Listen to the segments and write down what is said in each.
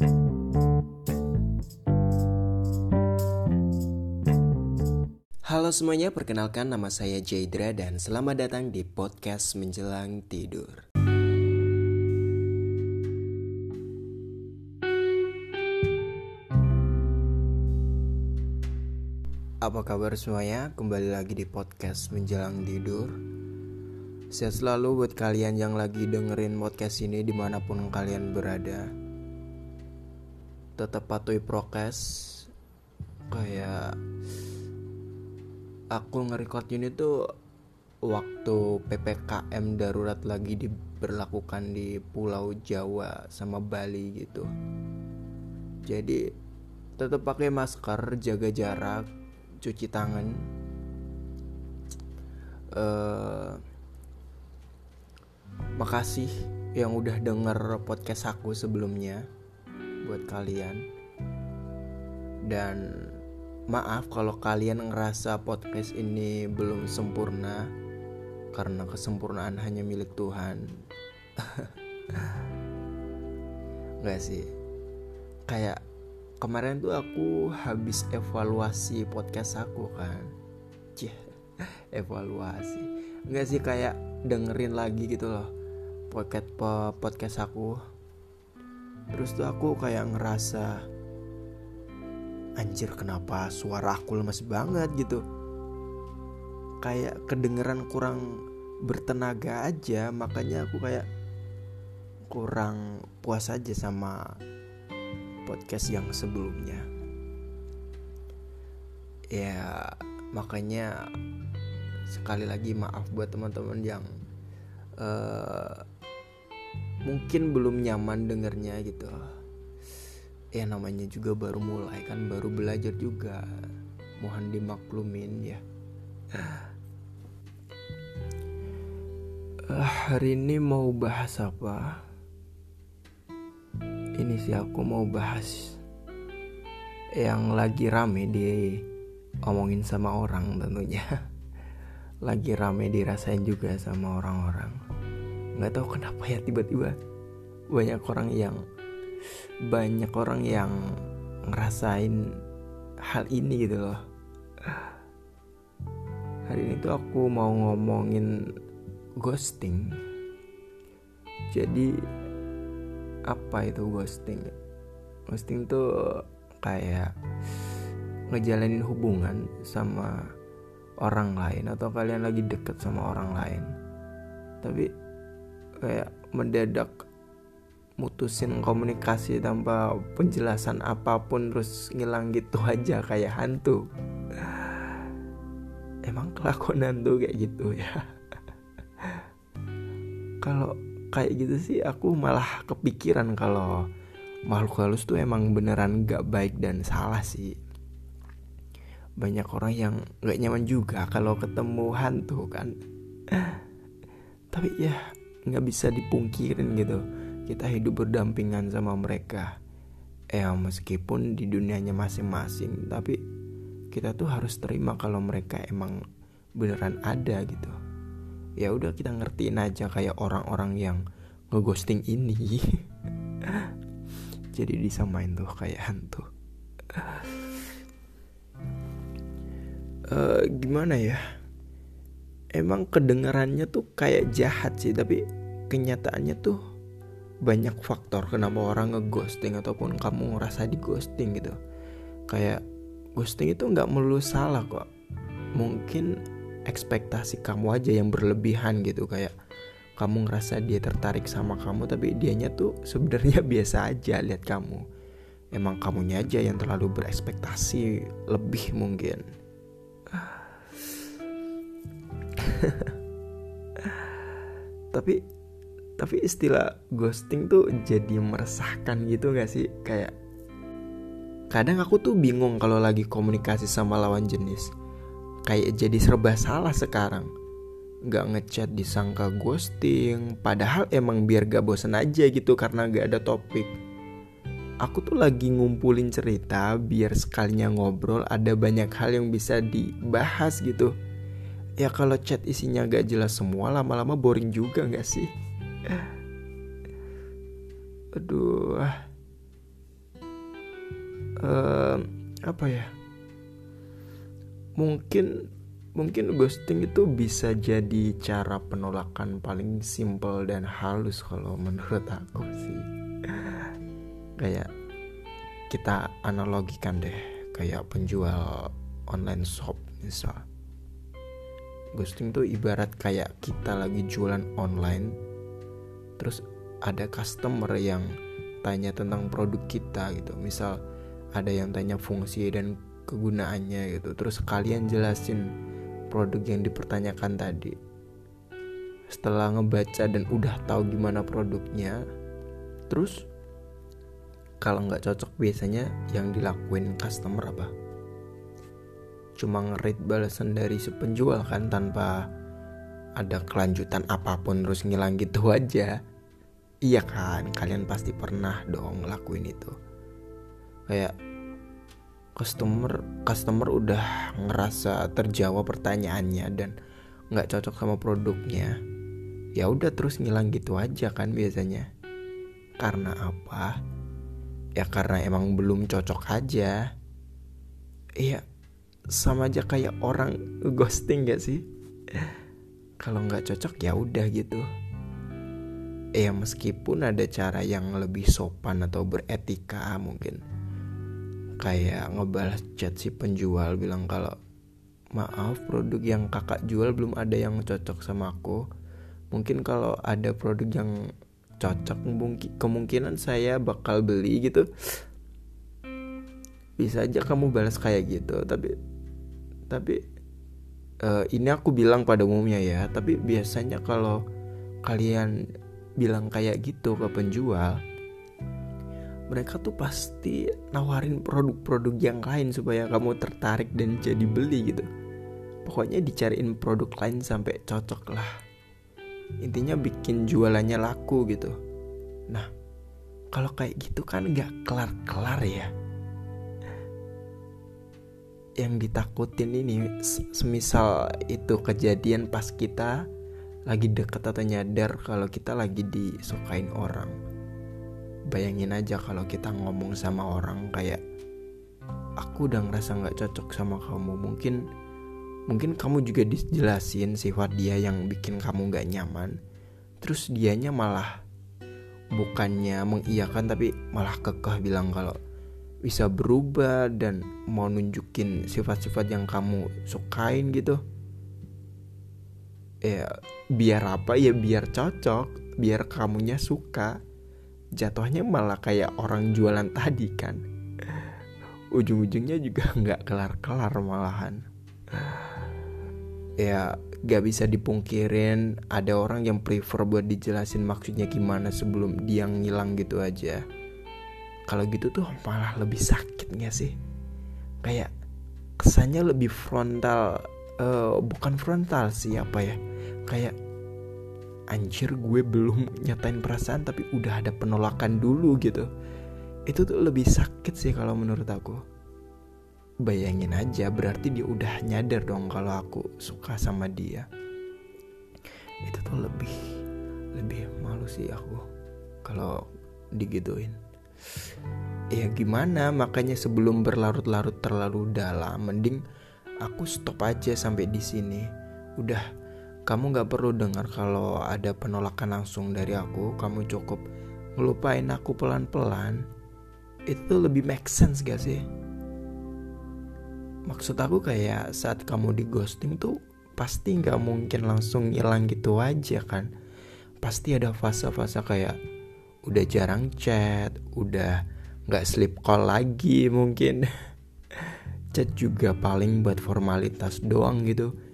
Halo semuanya, perkenalkan nama saya Jaidra dan selamat datang di podcast Menjelang Tidur. Apa kabar semuanya? Kembali lagi di podcast Menjelang Tidur. Sehat selalu buat kalian yang lagi dengerin podcast ini di mana pun kalian berada. Tetap patuhi prokes, kayak aku nge-record ini tuh waktu PPKM darurat lagi diberlakukan di Pulau Jawa sama Bali gitu. Jadi tetap pakai masker, jaga jarak, cuci tangan. Uh, makasih yang udah denger podcast aku sebelumnya buat kalian. Dan Maaf kalau kalian ngerasa podcast ini belum sempurna karena kesempurnaan hanya milik Tuhan. Gak sih. Kayak kemarin tuh aku habis evaluasi podcast aku kan. Cih, evaluasi. Enggak sih kayak dengerin lagi gitu loh podcast podcast aku. Terus tuh aku kayak ngerasa anjir kenapa suara aku lemes banget gitu. Kayak kedengeran kurang bertenaga aja makanya aku kayak kurang puas aja sama podcast yang sebelumnya. Ya makanya sekali lagi maaf buat teman-teman yang uh, mungkin belum nyaman dengernya gitu. Ya namanya juga baru mulai kan baru belajar juga. Mohon dimaklumin ya. Uh, hari ini mau bahas apa? Ini sih aku mau bahas yang lagi rame di omongin sama orang tentunya. Lagi rame dirasain juga sama orang-orang nggak tahu kenapa ya tiba-tiba banyak orang yang banyak orang yang ngerasain hal ini gitu loh. Hari ini tuh aku mau ngomongin ghosting. Jadi apa itu ghosting? Ghosting tuh kayak ngejalanin hubungan sama orang lain atau kalian lagi deket sama orang lain. Tapi kayak mendadak mutusin komunikasi tanpa penjelasan apa pun terus ngilang gitu aja kayak hantu. Emang kelakuan hantu kayak gitu ya. Kalau kayak gitu sih aku malah kepikiran kalau makhluk halus tuh emang beneran gak baik dan salah sih. Banyak orang yang gak nyaman juga kalau ketemu hantu kan. Tapi ya nggak bisa dipungkirin gitu. Kita hidup berdampingan sama mereka. Ya meskipun di dunianya masing-masing tapi kita tuh harus terima kalau mereka emang beneran ada gitu. Ya udah kita ngertiin aja kayak orang-orang yang ngeghosting ini. Jadi disamain tuh kayak hantu. Uh, gimana ya emang kedengarannya tuh kayak jahat sih tapi kenyataannya tuh banyak faktor. Kenapa orang ngeghosting ataupun kamu ngerasa di ghosting gitu? Kayak ghosting itu nggak melulu salah kok. Mungkin ekspektasi kamu aja yang berlebihan gitu. Kayak kamu ngerasa dia tertarik sama kamu tapi dianya tuh sebenarnya biasa aja lihat kamu. Emang kamunya aja yang terlalu berekspektasi lebih mungkin tapi tapi istilah ghosting tuh jadi meresahkan gitu gak sih? Kayak kadang aku tuh bingung kalau lagi komunikasi sama lawan jenis. Kayak jadi serba salah sekarang. Gak ngechat disangka ghosting padahal emang biar gak bosen aja gitu karena gak ada topik. Aku tuh lagi ngumpulin cerita biar sekalinya ngobrol ada banyak hal yang bisa dibahas gitu ya kalau chat isinya gak jelas semua lama-lama boring juga gak sih? Aduh. Uh, apa ya? Mungkin mungkin ghosting itu bisa jadi cara penolakan paling simple dan halus kalau menurut aku sih. Kayak kita analogikan deh kayak penjual online shop misal ghosting tuh ibarat kayak kita lagi jualan online terus ada customer yang tanya tentang produk kita gitu. Misal ada yang tanya fungsi dan kegunaannya gitu terus kalian jelasin produk yang dipertanyakan tadi. Setelah ngebaca dan udah tahu gimana produknya terus kalau nggak cocok biasanya yang dilakuin customer apa cuma ngerit balasan dari si penjual kan tanpa ada kelanjutan apa pun terus ngilang gitu aja. Iya kan kalian pasti pernah dong ngelakuin itu. Kayak customer customer udah ngerasa terjawab pertanyaannya dan nggak cocok sama produknya ya udah terus ngilang gitu aja kan biasanya. Karena apa? Ya karena emang belum cocok aja. Iya sama aja kayak orang ghosting gak sih? Kalau nggak cocok ya udah gitu. Ya meskipun ada cara yang lebih sopan atau beretika mungkin. Kayak ngebalas chat si penjual bilang kalau maaf produk yang kakak jual belum ada yang cocok sama aku. Mungkin kalau ada produk yang cocok kemungkinan saya bakal beli gitu. Bisa aja kamu balas kayak gitu tapi tapi uh, ini aku bilang pada umumnya ya tapi biasanya kalau kalian bilang kayak gitu ke penjual mereka tuh pasti nawarin produk-produk yang lain supaya kamu tertarik dan jadi beli gitu. Pokoknya dicariin produk lain sampai cocok lah. Intinya bikin jualannya laku gitu. Nah kalau kayak gitu kan nggak kelar-kelar ya yang ditakutin ini semisal itu kejadian pas kita lagi deket atau nyadar kalau kita lagi disukain orang. Bayangin aja kalau kita ngomong sama orang kayak aku udah ngerasa nggak cocok sama kamu. Mungkin mungkin kamu juga dijelasin sifat dia yang bikin kamu nggak nyaman. Terus dianya malah bukannya mengiyakan tapi malah kekeh bilang kalau bisa berubah dan mau nunjukin sifat-sifat yang kamu sukain gitu. Ya biar apa? Ya biar cocok biar kamunya suka. Jatuhnya malah kayak orang jualan tadi kan. Ujung-ujungnya juga nggak kelar-kelar malahan. Ya gak bisa dipungkirin ada orang yang prefer buat dijelasin maksudnya gimana sebelum dia ngilang gitu aja kalau gitu tuh malah lebih sakit gak sih? Kayak kesannya lebih frontal uh, bukan frontal sih apa ya? Kayak anjir gue belum nyatain perasaan tapi udah ada penolakan dulu gitu. Itu tuh lebih sakit sih kalau menurut aku. Bayangin aja berarti dia udah nyadar dong kalau aku suka sama dia. Itu tuh lebih lebih malu sih aku kalau digituin ya gimana makanya sebelum berlarut-larut terlalu dalam mending aku stop aja sampai di sini udah kamu gak perlu dengar kalau ada penolakan langsung dari aku. Kamu cukup ngelupain aku pelan-pelan. Itu lebih make sense gak sih? Maksud aku kayak saat kamu di ghosting tuh pasti gak mungkin langsung hilang gitu aja kan. Pasti ada fase-fase kayak udah jarang chat, udah gak sleep call lagi mungkin. chat juga paling buat formalitas doang gitu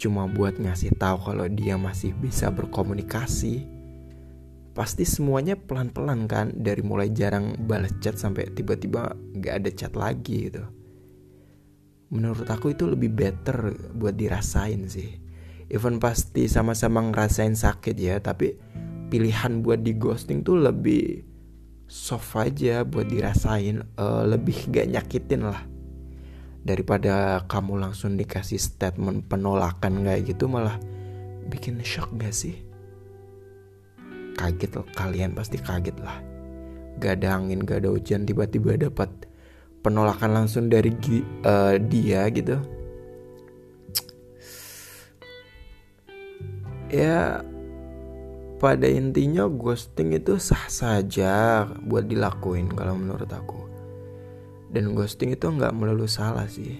cuma buat ngasih tahu kalau dia masih bisa berkomunikasi. Pasti semuanya pelan-pelan kan dari mulai jarang balas chat sampai tiba-tiba gak ada chat lagi gitu. Menurut aku itu lebih better buat dirasain sih. Even pasti sama-sama ngerasain sakit ya, tapi pilihan buat di ghosting tuh lebih soft aja buat dirasain, uh, lebih gak nyakitin lah. Daripada kamu langsung dikasih statement penolakan kayak gitu malah bikin shock gak sih? Kaget kalian pasti kaget lah. Gak ada angin gak ada hujan tiba-tiba dapat penolakan langsung dari uh, dia gitu. Ya pada intinya ghosting itu sah saja buat dilakuin kalau menurut aku. Dan ghosting itu nggak melulu salah sih.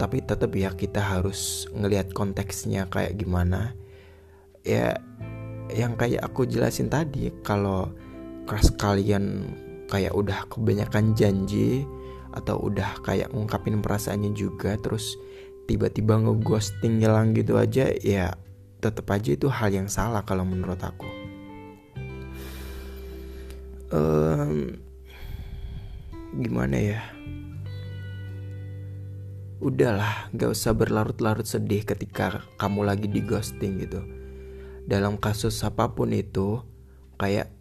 Tapi tetap ya kita harus ngelihat konteksnya kayak gimana. Ya yang kayak aku jelasin tadi kalau keras kalian kayak udah kebanyakan janji atau udah kayak ngungkapin perasaannya juga terus tiba-tiba ngeghosting ngilang gitu aja ya tetap aja itu hal yang salah kalau menurut aku. Um, gimana ya? Udahlah gak usah berlarut-larut sedih ketika kamu lagi di ghosting gitu. Dalam kasus apa pun itu kayak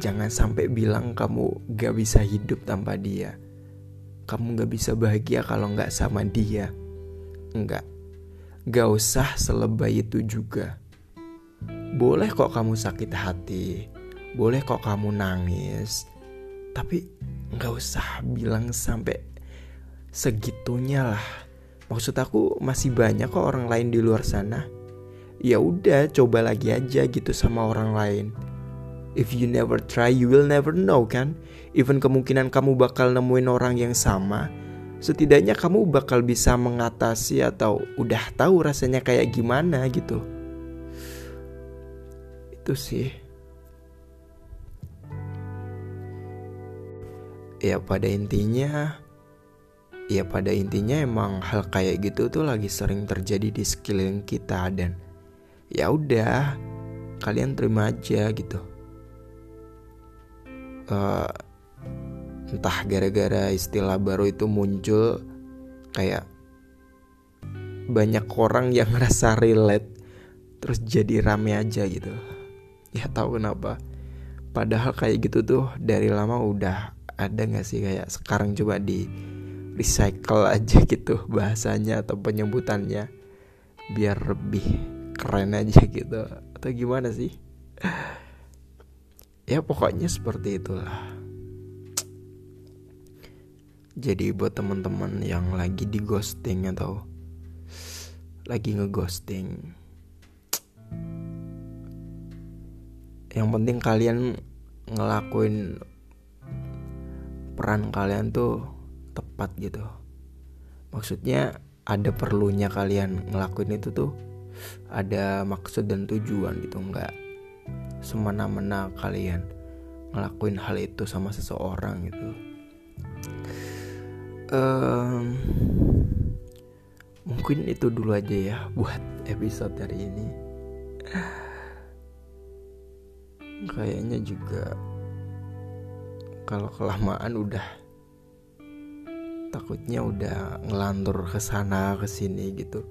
jangan sampai bilang kamu gak bisa hidup tanpa dia. Kamu gak bisa bahagia kalau gak sama dia. Enggak Gak usah selebay itu juga. Boleh kok kamu sakit hati, boleh kok kamu nangis, tapi gak usah bilang sampai segitunya lah. Maksud aku masih banyak kok orang lain di luar sana. Ya udah, coba lagi aja gitu sama orang lain. If you never try, you will never know kan? Even kemungkinan kamu bakal nemuin orang yang sama, setidaknya kamu bakal bisa mengatasi atau udah tahu rasanya kayak gimana gitu. Itu sih. Ya pada intinya ya pada intinya emang hal kayak gitu tuh lagi sering terjadi di sekeliling kita dan ya udah kalian terima aja gitu. Uh, entah gara-gara istilah baru itu muncul kayak banyak orang yang ngerasa relate terus jadi rame aja gitu. Ya tahu kenapa? Padahal kayak gitu tuh dari lama udah ada nggak sih? Kayak sekarang coba di recycle aja gitu bahasanya atau penyebutannya biar lebih keren aja gitu. Atau gimana sih? Ya pokoknya seperti itulah jadi buat teman-teman yang lagi di ghosting atau lagi ngeghosting, yang penting kalian ngelakuin peran kalian tuh tepat gitu. Maksudnya ada perlunya kalian ngelakuin itu tuh ada maksud dan tujuan gitu. Nggak semena-mena kalian ngelakuin hal itu sama seseorang gitu um, mungkin itu dulu aja ya buat episode hari ini. Kayaknya juga kalau kelamaan udah takutnya udah ngelantur ke sana ke sini gitu.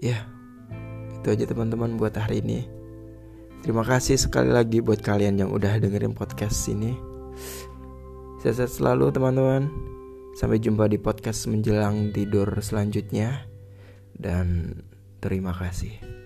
Ya itu aja teman-teman buat hari ini. Terima kasih sekali lagi buat kalian yang udah dengerin podcast ini Sehat selalu teman-teman. Sampai jumpa di podcast menjelang tidur selanjutnya. Dan terima kasih.